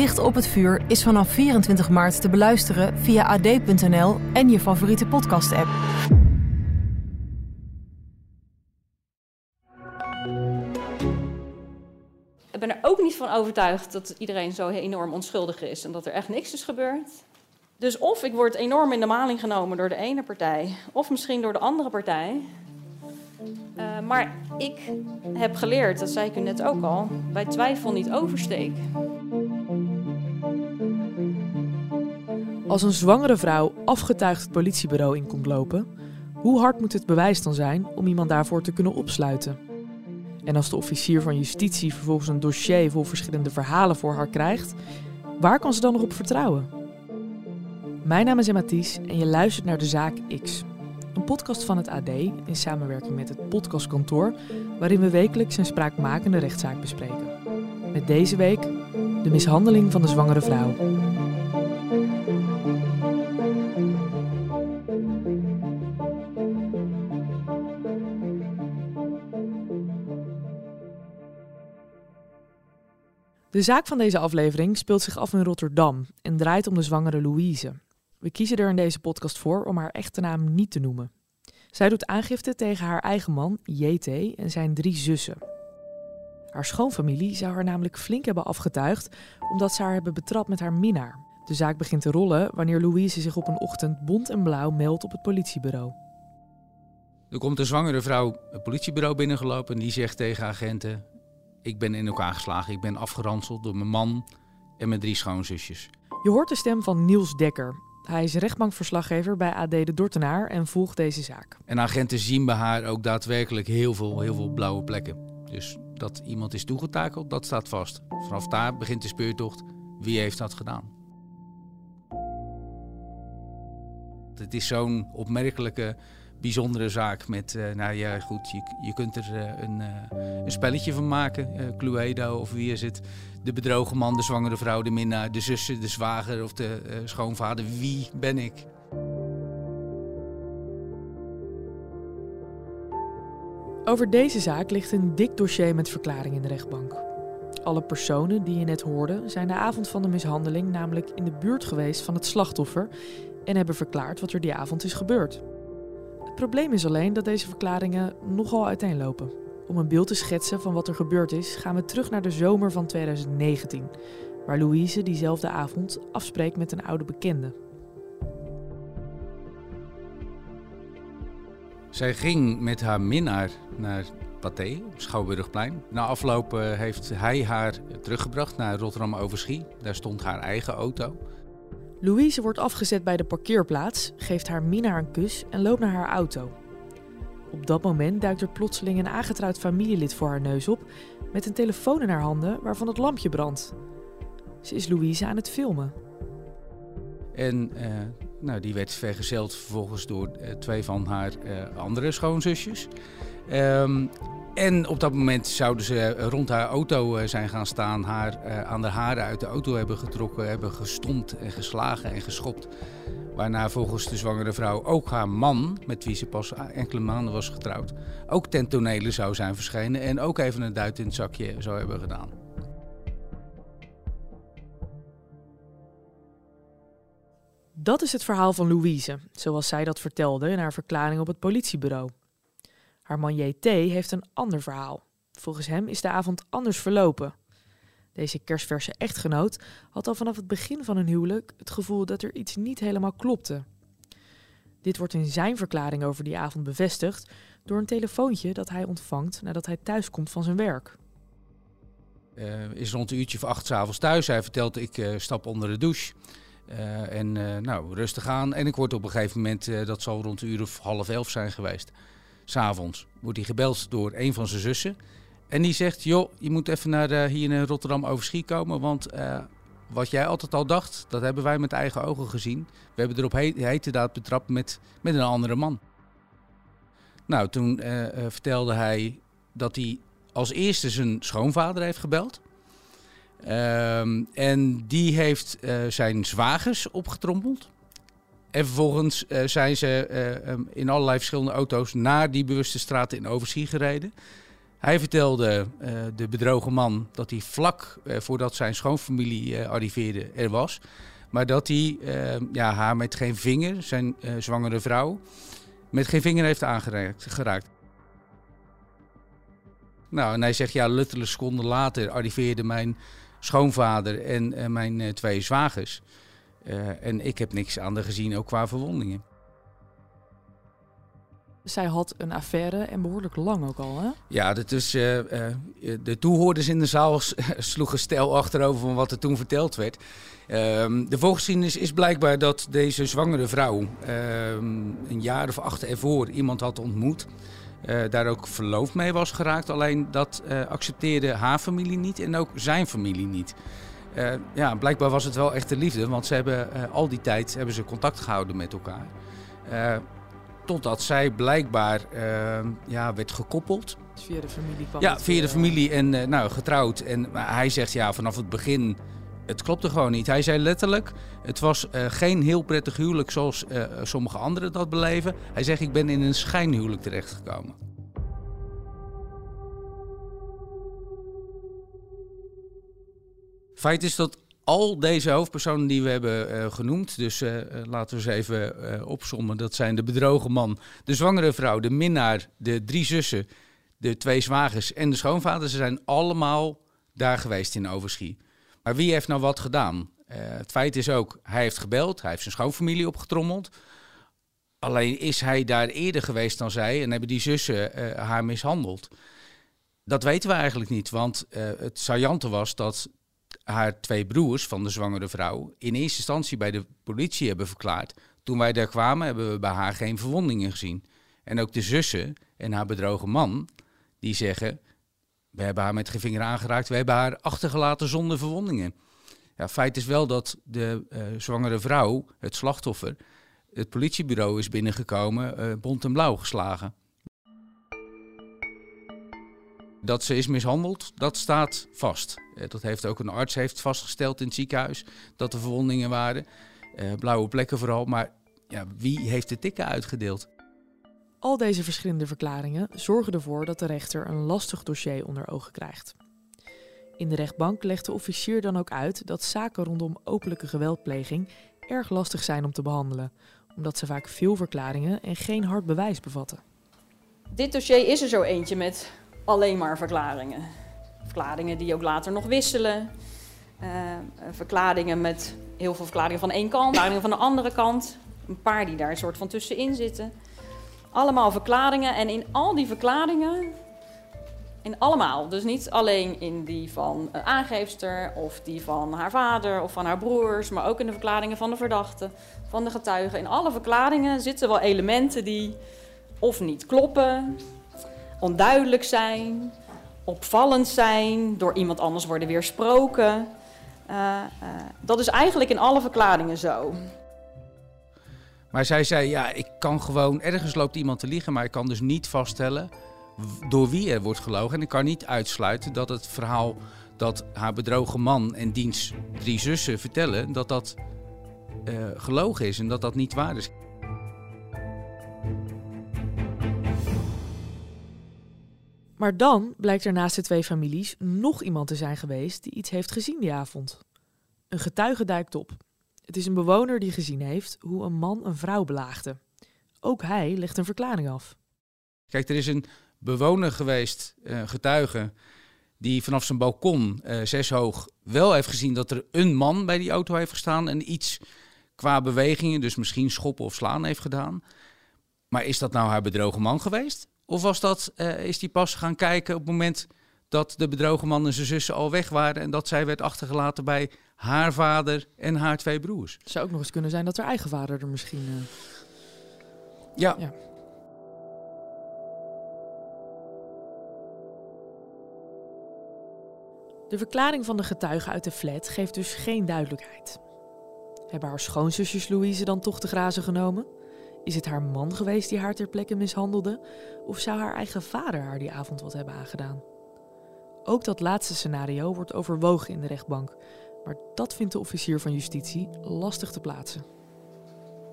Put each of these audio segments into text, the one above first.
Dicht op het vuur is vanaf 24 maart te beluisteren via ad.nl en je favoriete podcast-app. Ik ben er ook niet van overtuigd dat iedereen zo enorm onschuldig is en dat er echt niks is gebeurd. Dus of ik word enorm in de maling genomen door de ene partij, of misschien door de andere partij. Uh, maar ik heb geleerd, dat zei ik u net ook al, bij twijfel niet oversteek. Als een zwangere vrouw afgetuigd het politiebureau in komt lopen, hoe hard moet het bewijs dan zijn om iemand daarvoor te kunnen opsluiten? En als de officier van justitie vervolgens een dossier vol verschillende verhalen voor haar krijgt, waar kan ze dan nog op vertrouwen? Mijn naam is Emma en je luistert naar De Zaak X. Een podcast van het AD in samenwerking met het Podcastkantoor, waarin we wekelijks een spraakmakende rechtszaak bespreken. Met deze week de mishandeling van de zwangere vrouw. De zaak van deze aflevering speelt zich af in Rotterdam en draait om de zwangere Louise. We kiezen er in deze podcast voor om haar echte naam niet te noemen. Zij doet aangifte tegen haar eigen man, JT, en zijn drie zussen. Haar schoonfamilie zou haar namelijk flink hebben afgetuigd omdat ze haar hebben betrapt met haar minnaar. De zaak begint te rollen wanneer Louise zich op een ochtend bont en blauw meldt op het politiebureau. Er komt een zwangere vrouw het politiebureau binnengelopen en die zegt tegen agenten: Ik ben in elkaar geslagen, ik ben afgeranseld door mijn man en mijn drie schoonzusjes. Je hoort de stem van Niels Dekker, hij is rechtbankverslaggever bij AD de Dortenaar en volgt deze zaak. En agenten zien bij haar ook daadwerkelijk heel veel, heel veel blauwe plekken. Dus dat iemand is toegetakeld, dat staat vast. Vanaf daar begint de speurtocht. Wie heeft dat gedaan? Het is zo'n opmerkelijke, bijzondere zaak met, uh, nou ja goed, je, je kunt er uh, een, uh, een, spelletje van maken. Cluedo of wie is het? de bedrogen man, de zwangere vrouw, de minnaar, de zussen, de zwager of de schoonvader. Wie ben ik? Over deze zaak ligt een dik dossier met verklaringen in de rechtbank. Alle personen die je net hoorde zijn de avond van de mishandeling namelijk in de buurt geweest van het slachtoffer en hebben verklaard wat er die avond is gebeurd. Het probleem is alleen dat deze verklaringen nogal uiteenlopen. Om een beeld te schetsen van wat er gebeurd is, gaan we terug naar de zomer van 2019, waar Louise diezelfde avond afspreekt met een oude bekende. Zij ging met haar minnaar naar Pathé, Schouwburgplein. Na afloop eh, heeft hij haar teruggebracht naar Rotterdam Overschie. Daar stond haar eigen auto. Louise wordt afgezet bij de parkeerplaats, geeft haar minnaar een kus en loopt naar haar auto. Op dat moment duikt er plotseling een aangetrouwd familielid voor haar neus op met een telefoon in haar handen waarvan het lampje brandt. Ze is Louise aan het filmen. En uh, nou, die werd vergezeld vervolgens door uh, twee van haar uh, andere schoonzusjes. Um, en op dat moment zouden ze rond haar auto zijn gaan staan, haar aan de haren uit de auto hebben getrokken, hebben gestompt en geslagen en geschopt. Waarna volgens de zwangere vrouw ook haar man, met wie ze pas enkele maanden was getrouwd, ook ten tonele zou zijn verschenen en ook even een duit in het zakje zou hebben gedaan. Dat is het verhaal van Louise, zoals zij dat vertelde in haar verklaring op het politiebureau. Haar man JT heeft een ander verhaal. Volgens hem is de avond anders verlopen. Deze kerstverse echtgenoot had al vanaf het begin van hun huwelijk het gevoel dat er iets niet helemaal klopte. Dit wordt in zijn verklaring over die avond bevestigd door een telefoontje dat hij ontvangt nadat hij thuiskomt van zijn werk. Uh, is rond een uurtje of acht s'avonds thuis. Hij vertelt ik uh, stap onder de douche. Uh, en nou, rustig aan. En ik word op een gegeven moment, dat zal rond een uur of half elf zijn geweest. S'avonds wordt hij gebeld door een van zijn zussen. En die zegt, joh, je moet even naar, hier in Rotterdam Overschie komen, want wat jij altijd al dacht, dat hebben wij met eigen ogen gezien. We hebben erop he hete daad betrapt met, met een andere man. Nou, toen vertelde hij dat hij als eerste zijn schoonvader heeft gebeld. Um, en die heeft uh, zijn zwagers opgetrommeld. En vervolgens uh, zijn ze uh, um, in allerlei verschillende auto's naar die bewuste straten in Overschie gereden. Hij vertelde de bedrogen man dat hij vlak voordat zijn schoonfamilie arriveerde er was. Maar dat hij ehm, ja, haar met geen vinger, zijn zwangere vrouw, met geen vinger heeft aangeraakt. Geraakt. Nou, en hij zegt ja, letterlijk seconden later arriveerde mijn schoonvader en uh, mijn uh, twee zwagers. Uh, en ik heb niks aan de gezien, ook qua verwondingen. Zij had een affaire en behoorlijk lang ook al, hè? Ja, dat is, de toehoorders in de zaal sloegen stel achterover van wat er toen verteld werd. Ehm, de voorgeschiedenis is blijkbaar dat deze zwangere vrouw ehm, een jaar of acht ervoor iemand had ontmoet. Uh, daar ook verloofd mee was geraakt. Alleen dat uh, accepteerde haar familie niet en ook zijn familie niet. Uh, ja, blijkbaar was het wel echte liefde, want ze hebben al die tijd hebben ze contact gehouden met elkaar. totdat zij blijkbaar ja, werd gekoppeld. Via de familie kwam Ja, via de familie en nou, getrouwd. En hij zegt ja, vanaf het begin het klopte gewoon niet. Hij zei letterlijk, het was uh, geen heel prettig huwelijk zoals uh, sommige anderen dat beleven. Hij zegt, ik ben in een schijnhuwelijk terechtgekomen. Feit is dat al deze hoofdpersonen die we hebben uh, genoemd, dus laten we ze even opsommen. Dat zijn de bedrogen man, de zwangere vrouw, de minnaar, de drie zussen, de twee zwagers en de schoonvader. Ze zijn allemaal daar geweest in Overschie. Wie heeft nou wat gedaan? Uh, het feit is ook, hij heeft gebeld, hij heeft zijn schoonfamilie opgetrommeld. Alleen is hij daar eerder geweest dan zij en hebben die zussen uh, haar mishandeld. Dat weten we eigenlijk niet, want uh, het saillante was dat haar twee broers van de zwangere vrouw in eerste instantie bij de politie hebben verklaard. Toen wij daar kwamen hebben we bij haar geen verwondingen gezien. En ook de zussen en haar bedrogen man, die zeggen, we hebben haar met geen vinger aangeraakt. We hebben haar achtergelaten zonder verwondingen. Ja, feit is wel dat de uh, zwangere vrouw, het slachtoffer, het politiebureau is binnengekomen, uh, bont en blauw geslagen. Dat ze is mishandeld, dat staat vast. Uh, dat heeft ook een arts heeft vastgesteld in het ziekenhuis, dat er verwondingen waren. blauwe plekken vooral, maar ja, wie heeft de tikken uitgedeeld? Al deze verschillende verklaringen zorgen ervoor dat de rechter een lastig dossier onder ogen krijgt. In de rechtbank legt de officier dan ook uit dat zaken rondom openlijke geweldpleging erg lastig zijn om te behandelen, omdat ze vaak veel verklaringen en geen hard bewijs bevatten. Dit dossier is er zo eentje met alleen maar verklaringen. Verklaringen die ook later nog wisselen. Uh, verklaringen met heel veel verklaringen van één kant, verklaringen van de andere kant. Een paar die daar een soort van tussenin zitten. Allemaal verklaringen en in al die verklaringen, in allemaal, dus niet alleen in die van een aangeefster of die van haar vader of van haar broers, maar ook in de verklaringen van de verdachte, van de getuigen. In alle verklaringen zitten wel elementen die of niet kloppen, onduidelijk zijn, opvallend zijn, door iemand anders worden weersproken. Uh, uh, dat is eigenlijk in alle verklaringen zo. Maar zij zei, ja, ik kan gewoon, ergens loopt iemand te liegen, maar ik kan dus niet vaststellen door wie er wordt gelogen. En ik kan niet uitsluiten dat het verhaal dat haar bedrogen man en diens drie zussen vertellen, dat dat uh, gelogen is en dat dat niet waar is. Maar dan blijkt er naast de twee families nog iemand te zijn geweest die iets heeft gezien die avond. Een getuige duikt op. Het is een bewoner die gezien heeft hoe een man een vrouw belaagde. Ook hij legt een verklaring af. Kijk, er is een bewoner geweest, een getuige, die vanaf zijn balkon, uh, zes hoog, wel heeft gezien dat er een man bij die auto heeft gestaan en iets qua bewegingen, dus misschien schoppen of slaan heeft gedaan. Maar is dat nou haar bedrogen man geweest? Of was dat, uh, is die pas gaan kijken op het moment dat de bedrogen man en zijn zussen al weg waren en dat zij werd achtergelaten bij haar vader en haar twee broers. Het zou ook nog eens kunnen zijn dat haar eigen vader er misschien. Uh... Ja. ja. De verklaring van de getuige uit de flat geeft dus geen duidelijkheid. Hebben haar schoonzusjes Louise dan toch te grazen genomen? Is het haar man geweest die haar ter plekke mishandelde? Of zou haar eigen vader haar die avond wat hebben aangedaan? Ook dat laatste scenario wordt overwogen in de rechtbank. Maar dat vindt de officier van justitie lastig te plaatsen.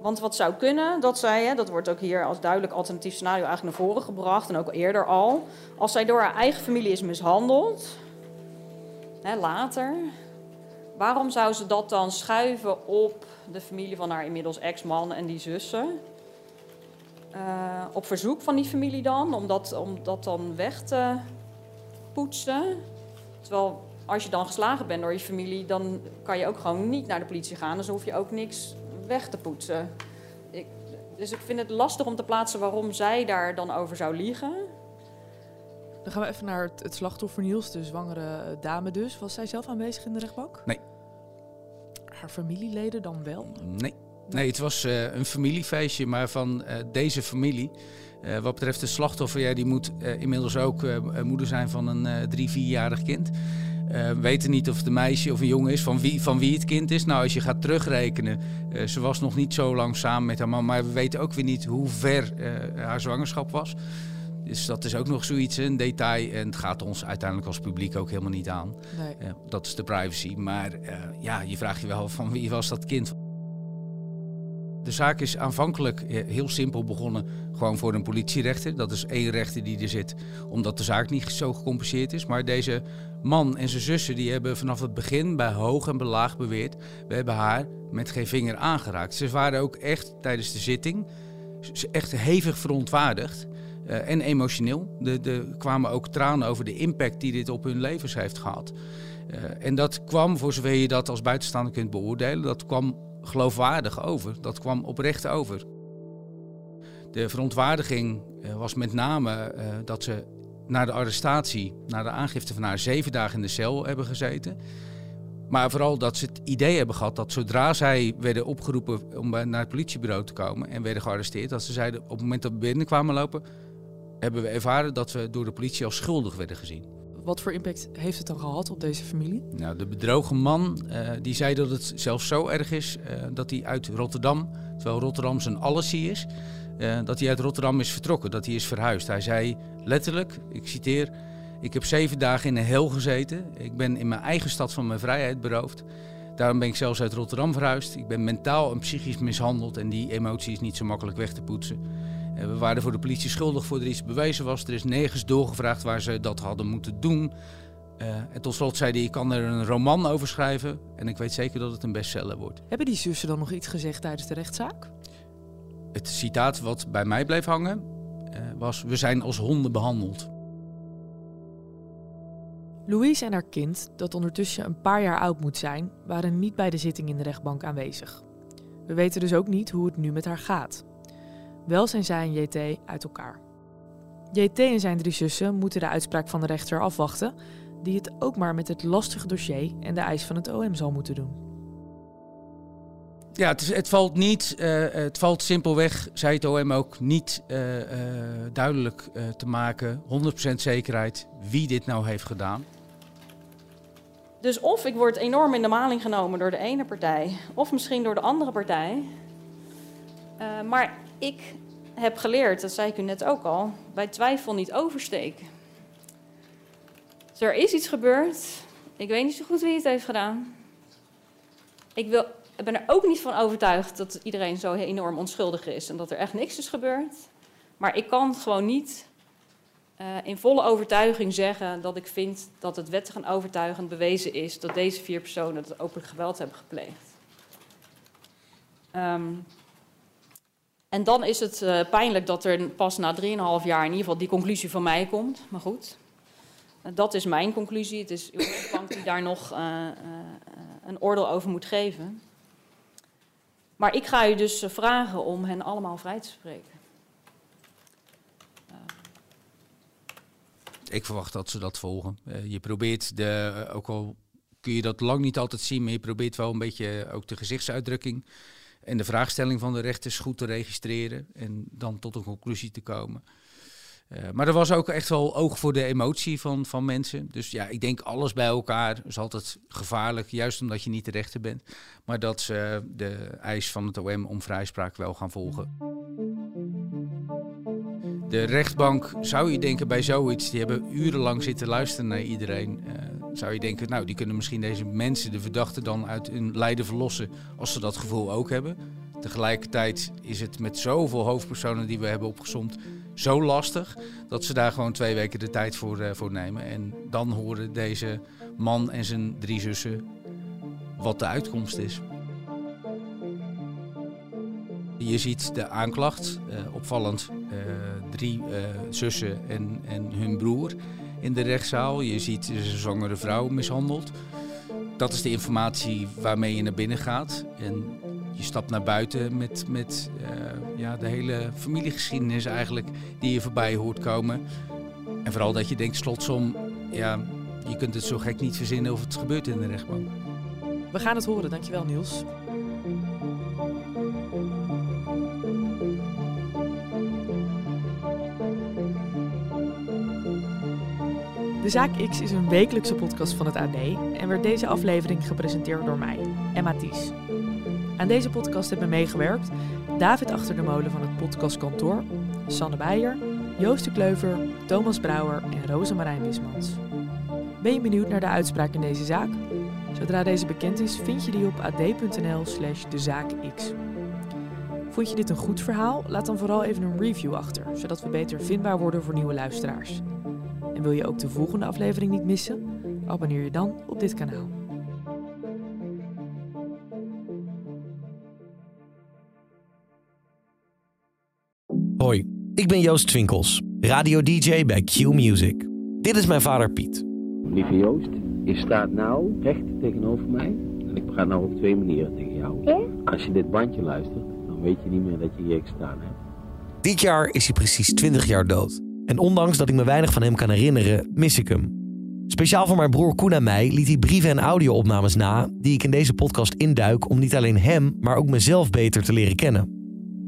Want wat zou kunnen, dat zij, hè, dat wordt ook hier als duidelijk alternatief scenario eigenlijk naar voren gebracht en ook eerder al. Als zij door haar eigen familie is mishandeld, hè, later, waarom zou ze dat dan schuiven op de familie van haar inmiddels ex-man en die zussen? Uh, op verzoek van die familie dan, om dat, om dat dan weg te poetsen. Terwijl als je dan geslagen bent door je familie, dan kan je ook gewoon niet naar de politie gaan. Dus hoef je ook niks weg te poetsen. Ik, dus ik vind het lastig om te plaatsen waarom zij daar dan over zou liegen. Dan gaan we even naar het, het slachtoffer Niels, de zwangere dame dus. Was zij zelf aanwezig in de rechtbank? Nee. Haar familieleden dan wel? Nee. Nee, het was uh, een familiefeestje, maar van uh, deze familie. Uh, wat betreft de slachtoffer, ja, die moet inmiddels ook moeder zijn van een drie, vierjarig kind. Uh, we weten niet of het een meisje of een jongen is, van wie, van wie het kind is. Nou, als je gaat terugrekenen, uh, ze was nog niet zo lang samen met haar man, maar we weten ook weer niet hoe ver uh, haar zwangerschap was. Dus dat is ook nog zoiets, een detail. En het gaat ons uiteindelijk als publiek ook helemaal niet aan. Nee. dat is de privacy. Maar ja, je vraagt je wel van wie was dat kind? De zaak is aanvankelijk eh, heel simpel begonnen, gewoon voor een politierechter. Dat is één rechter die er zit, omdat de zaak niet zo gecompliceerd is. Maar deze man en zijn zussen die hebben vanaf het begin bij hoog en belaag beweerd... we hebben haar met geen vinger aangeraakt. Ze waren ook echt tijdens de zitting echt hevig verontwaardigd. Uh, en emotioneel. Er kwamen ook tranen over de impact die dit op hun levens heeft gehad. Uh, en dat kwam, voor zover je dat als buitenstaander kunt beoordelen, dat kwam geloofwaardig over. Dat kwam oprecht over. De verontwaardiging uh, was met name dat ze na de arrestatie, na de aangifte van haar, zeven dagen in de cel hebben gezeten. Maar vooral dat ze het idee hebben gehad dat zodra zij werden opgeroepen om naar het politiebureau te komen en werden gearresteerd, dat ze zeiden op het moment dat we binnenkwamen lopen, hebben we ervaren dat we door de politie als schuldig werden gezien. Wat voor impact heeft het dan gehad op deze familie? Nou, de bedrogen man uh, die zei dat het zelfs zo erg is uh, dat hij uit Rotterdam, terwijl Rotterdam zijn allesie is, uh, dat hij uit Rotterdam is vertrokken, dat hij is verhuisd. Hij zei letterlijk, ik citeer, ik heb zeven dagen in een hel gezeten. Ik ben in mijn eigen stad van mijn vrijheid beroofd. Daarom ben ik zelfs uit Rotterdam verhuisd. Ik ben mentaal en psychisch mishandeld en die emotie is niet zo makkelijk weg te poetsen. We waren voor de politie schuldig voor er iets bewezen was. Er is nergens doorgevraagd waar ze dat hadden moeten doen. Uh, en tot slot zei hij, ik kan er een roman over schrijven en ik weet zeker dat het een bestseller wordt. Hebben die zussen dan nog iets gezegd tijdens de rechtszaak? Het citaat wat bij mij bleef hangen uh, was, we zijn als honden behandeld. Louise en haar kind, dat ondertussen een paar jaar oud moet zijn, waren niet bij de zitting in de rechtbank aanwezig. We weten dus ook niet hoe het nu met haar gaat. Wel zijn zij en JT uit elkaar. JT en zijn drie zussen moeten de uitspraak van de rechter afwachten, die het ook maar met het lastige dossier en de eis van het OM zal moeten doen. Ja, het, is, het valt niet, uh, het valt simpelweg, zei het OM ook, niet uh, uh, duidelijk te maken, 100% zekerheid, wie dit nou heeft gedaan. Dus of ik word enorm in de maling genomen door de ene partij, of misschien door de andere partij. maar ik heb geleerd, dat zei ik u net ook al, bij twijfel niet oversteken. Dus er is iets gebeurd. Ik weet niet zo goed wie het heeft gedaan. Ik, wil, ben er ook niet van overtuigd dat iedereen zo enorm onschuldig is en dat er echt niks is gebeurd. Maar ik kan gewoon niet uh, in volle overtuiging zeggen dat ik vind dat het wettig en overtuigend bewezen is dat deze vier personen het openlijk geweld hebben gepleegd. Um, en dan is het uh, pijnlijk dat er pas na 3,5 jaar in ieder geval die conclusie van mij komt. Maar goed, dat is mijn conclusie. Het is uw bank die daar nog uh, een oordeel over moet geven. Maar ik ga u dus vragen om hen allemaal vrij te spreken. Ik verwacht dat ze dat volgen. je probeert, de, ook al kun je dat lang niet altijd zien, maar je probeert wel een beetje ook de gezichtsuitdrukking en de vraagstelling van de rechters goed te registreren en dan tot een conclusie te komen. Eh, maar er was ook echt wel oog voor de emotie van, van mensen. Dus ja, ik denk alles bij elkaar is altijd gevaarlijk, juist omdat je niet de rechter bent. Maar dat ze de eis van het OM om vrijspraak wel gaan volgen. De rechtbank, zou je denken bij zoiets, die hebben urenlang zitten luisteren naar iedereen. Uh, zou je denken, nou, die kunnen misschien deze mensen, de verdachten, dan uit hun lijden verlossen als ze dat gevoel ook hebben. Tegelijkertijd is het met zoveel hoofdpersonen die we hebben opgezomd zo lastig dat ze daar gewoon twee weken de tijd voor, uh, voor nemen. En dan horen deze man en zijn drie zussen wat de uitkomst is. Je ziet de aanklacht, uh, opvallend, uh, drie zussen en, en hun broer in de rechtszaal. Je ziet een zwangere vrouw mishandeld. Dat is de informatie waarmee je naar binnen gaat. En je stapt naar buiten met, met uh, ja, de hele familiegeschiedenis eigenlijk die je voorbij hoort komen. En vooral dat je denkt, slotsom, ja, je kunt het zo gek niet verzinnen of het gebeurt in de rechtbank. We gaan het horen, dankjewel Niels. De Zaak X is een wekelijkse podcast van het AD en werd deze aflevering gepresenteerd door mij, Emma Ties. Aan deze podcast hebben meegewerkt David Achter de Molen van het podcastkantoor, Sanne Beijer, Joost de Kleuver, Thomas Brouwer en Rosemarijn Wismans. Ben je benieuwd naar de uitspraak in deze zaak? Zodra deze bekend is, vind je die op ad.nl slash dezaakx. Vond je dit een goed verhaal? Laat dan vooral even een review achter, zodat we beter vindbaar worden voor nieuwe luisteraars. En wil je ook de volgende aflevering niet missen? Abonneer je dan op dit kanaal. Hoi, ik ben Joost Twinkels, radio-dj bij Q Music. Dit is mijn vader Piet. Lieve Joost, je staat nou recht tegenover mij. En ik praat nou op twee manieren tegen jou. Als je dit bandje luistert, dan weet je niet meer dat je hier gestaan hebt. Dit jaar is hij precies 20 jaar dood. En ondanks dat ik me weinig van hem kan herinneren, mis ik hem. Speciaal voor mijn broer Koen en mij liet hij brieven en audio-opnames na... die ik in deze podcast induik om niet alleen hem, maar ook mezelf beter te leren kennen.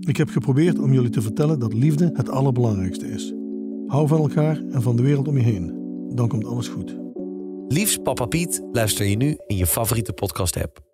Ik heb geprobeerd om jullie te vertellen dat liefde het allerbelangrijkste is. Hou van elkaar en van de wereld om je heen. Dan komt alles goed. Liefs Papa Piet luister je nu in je favoriete podcast-app.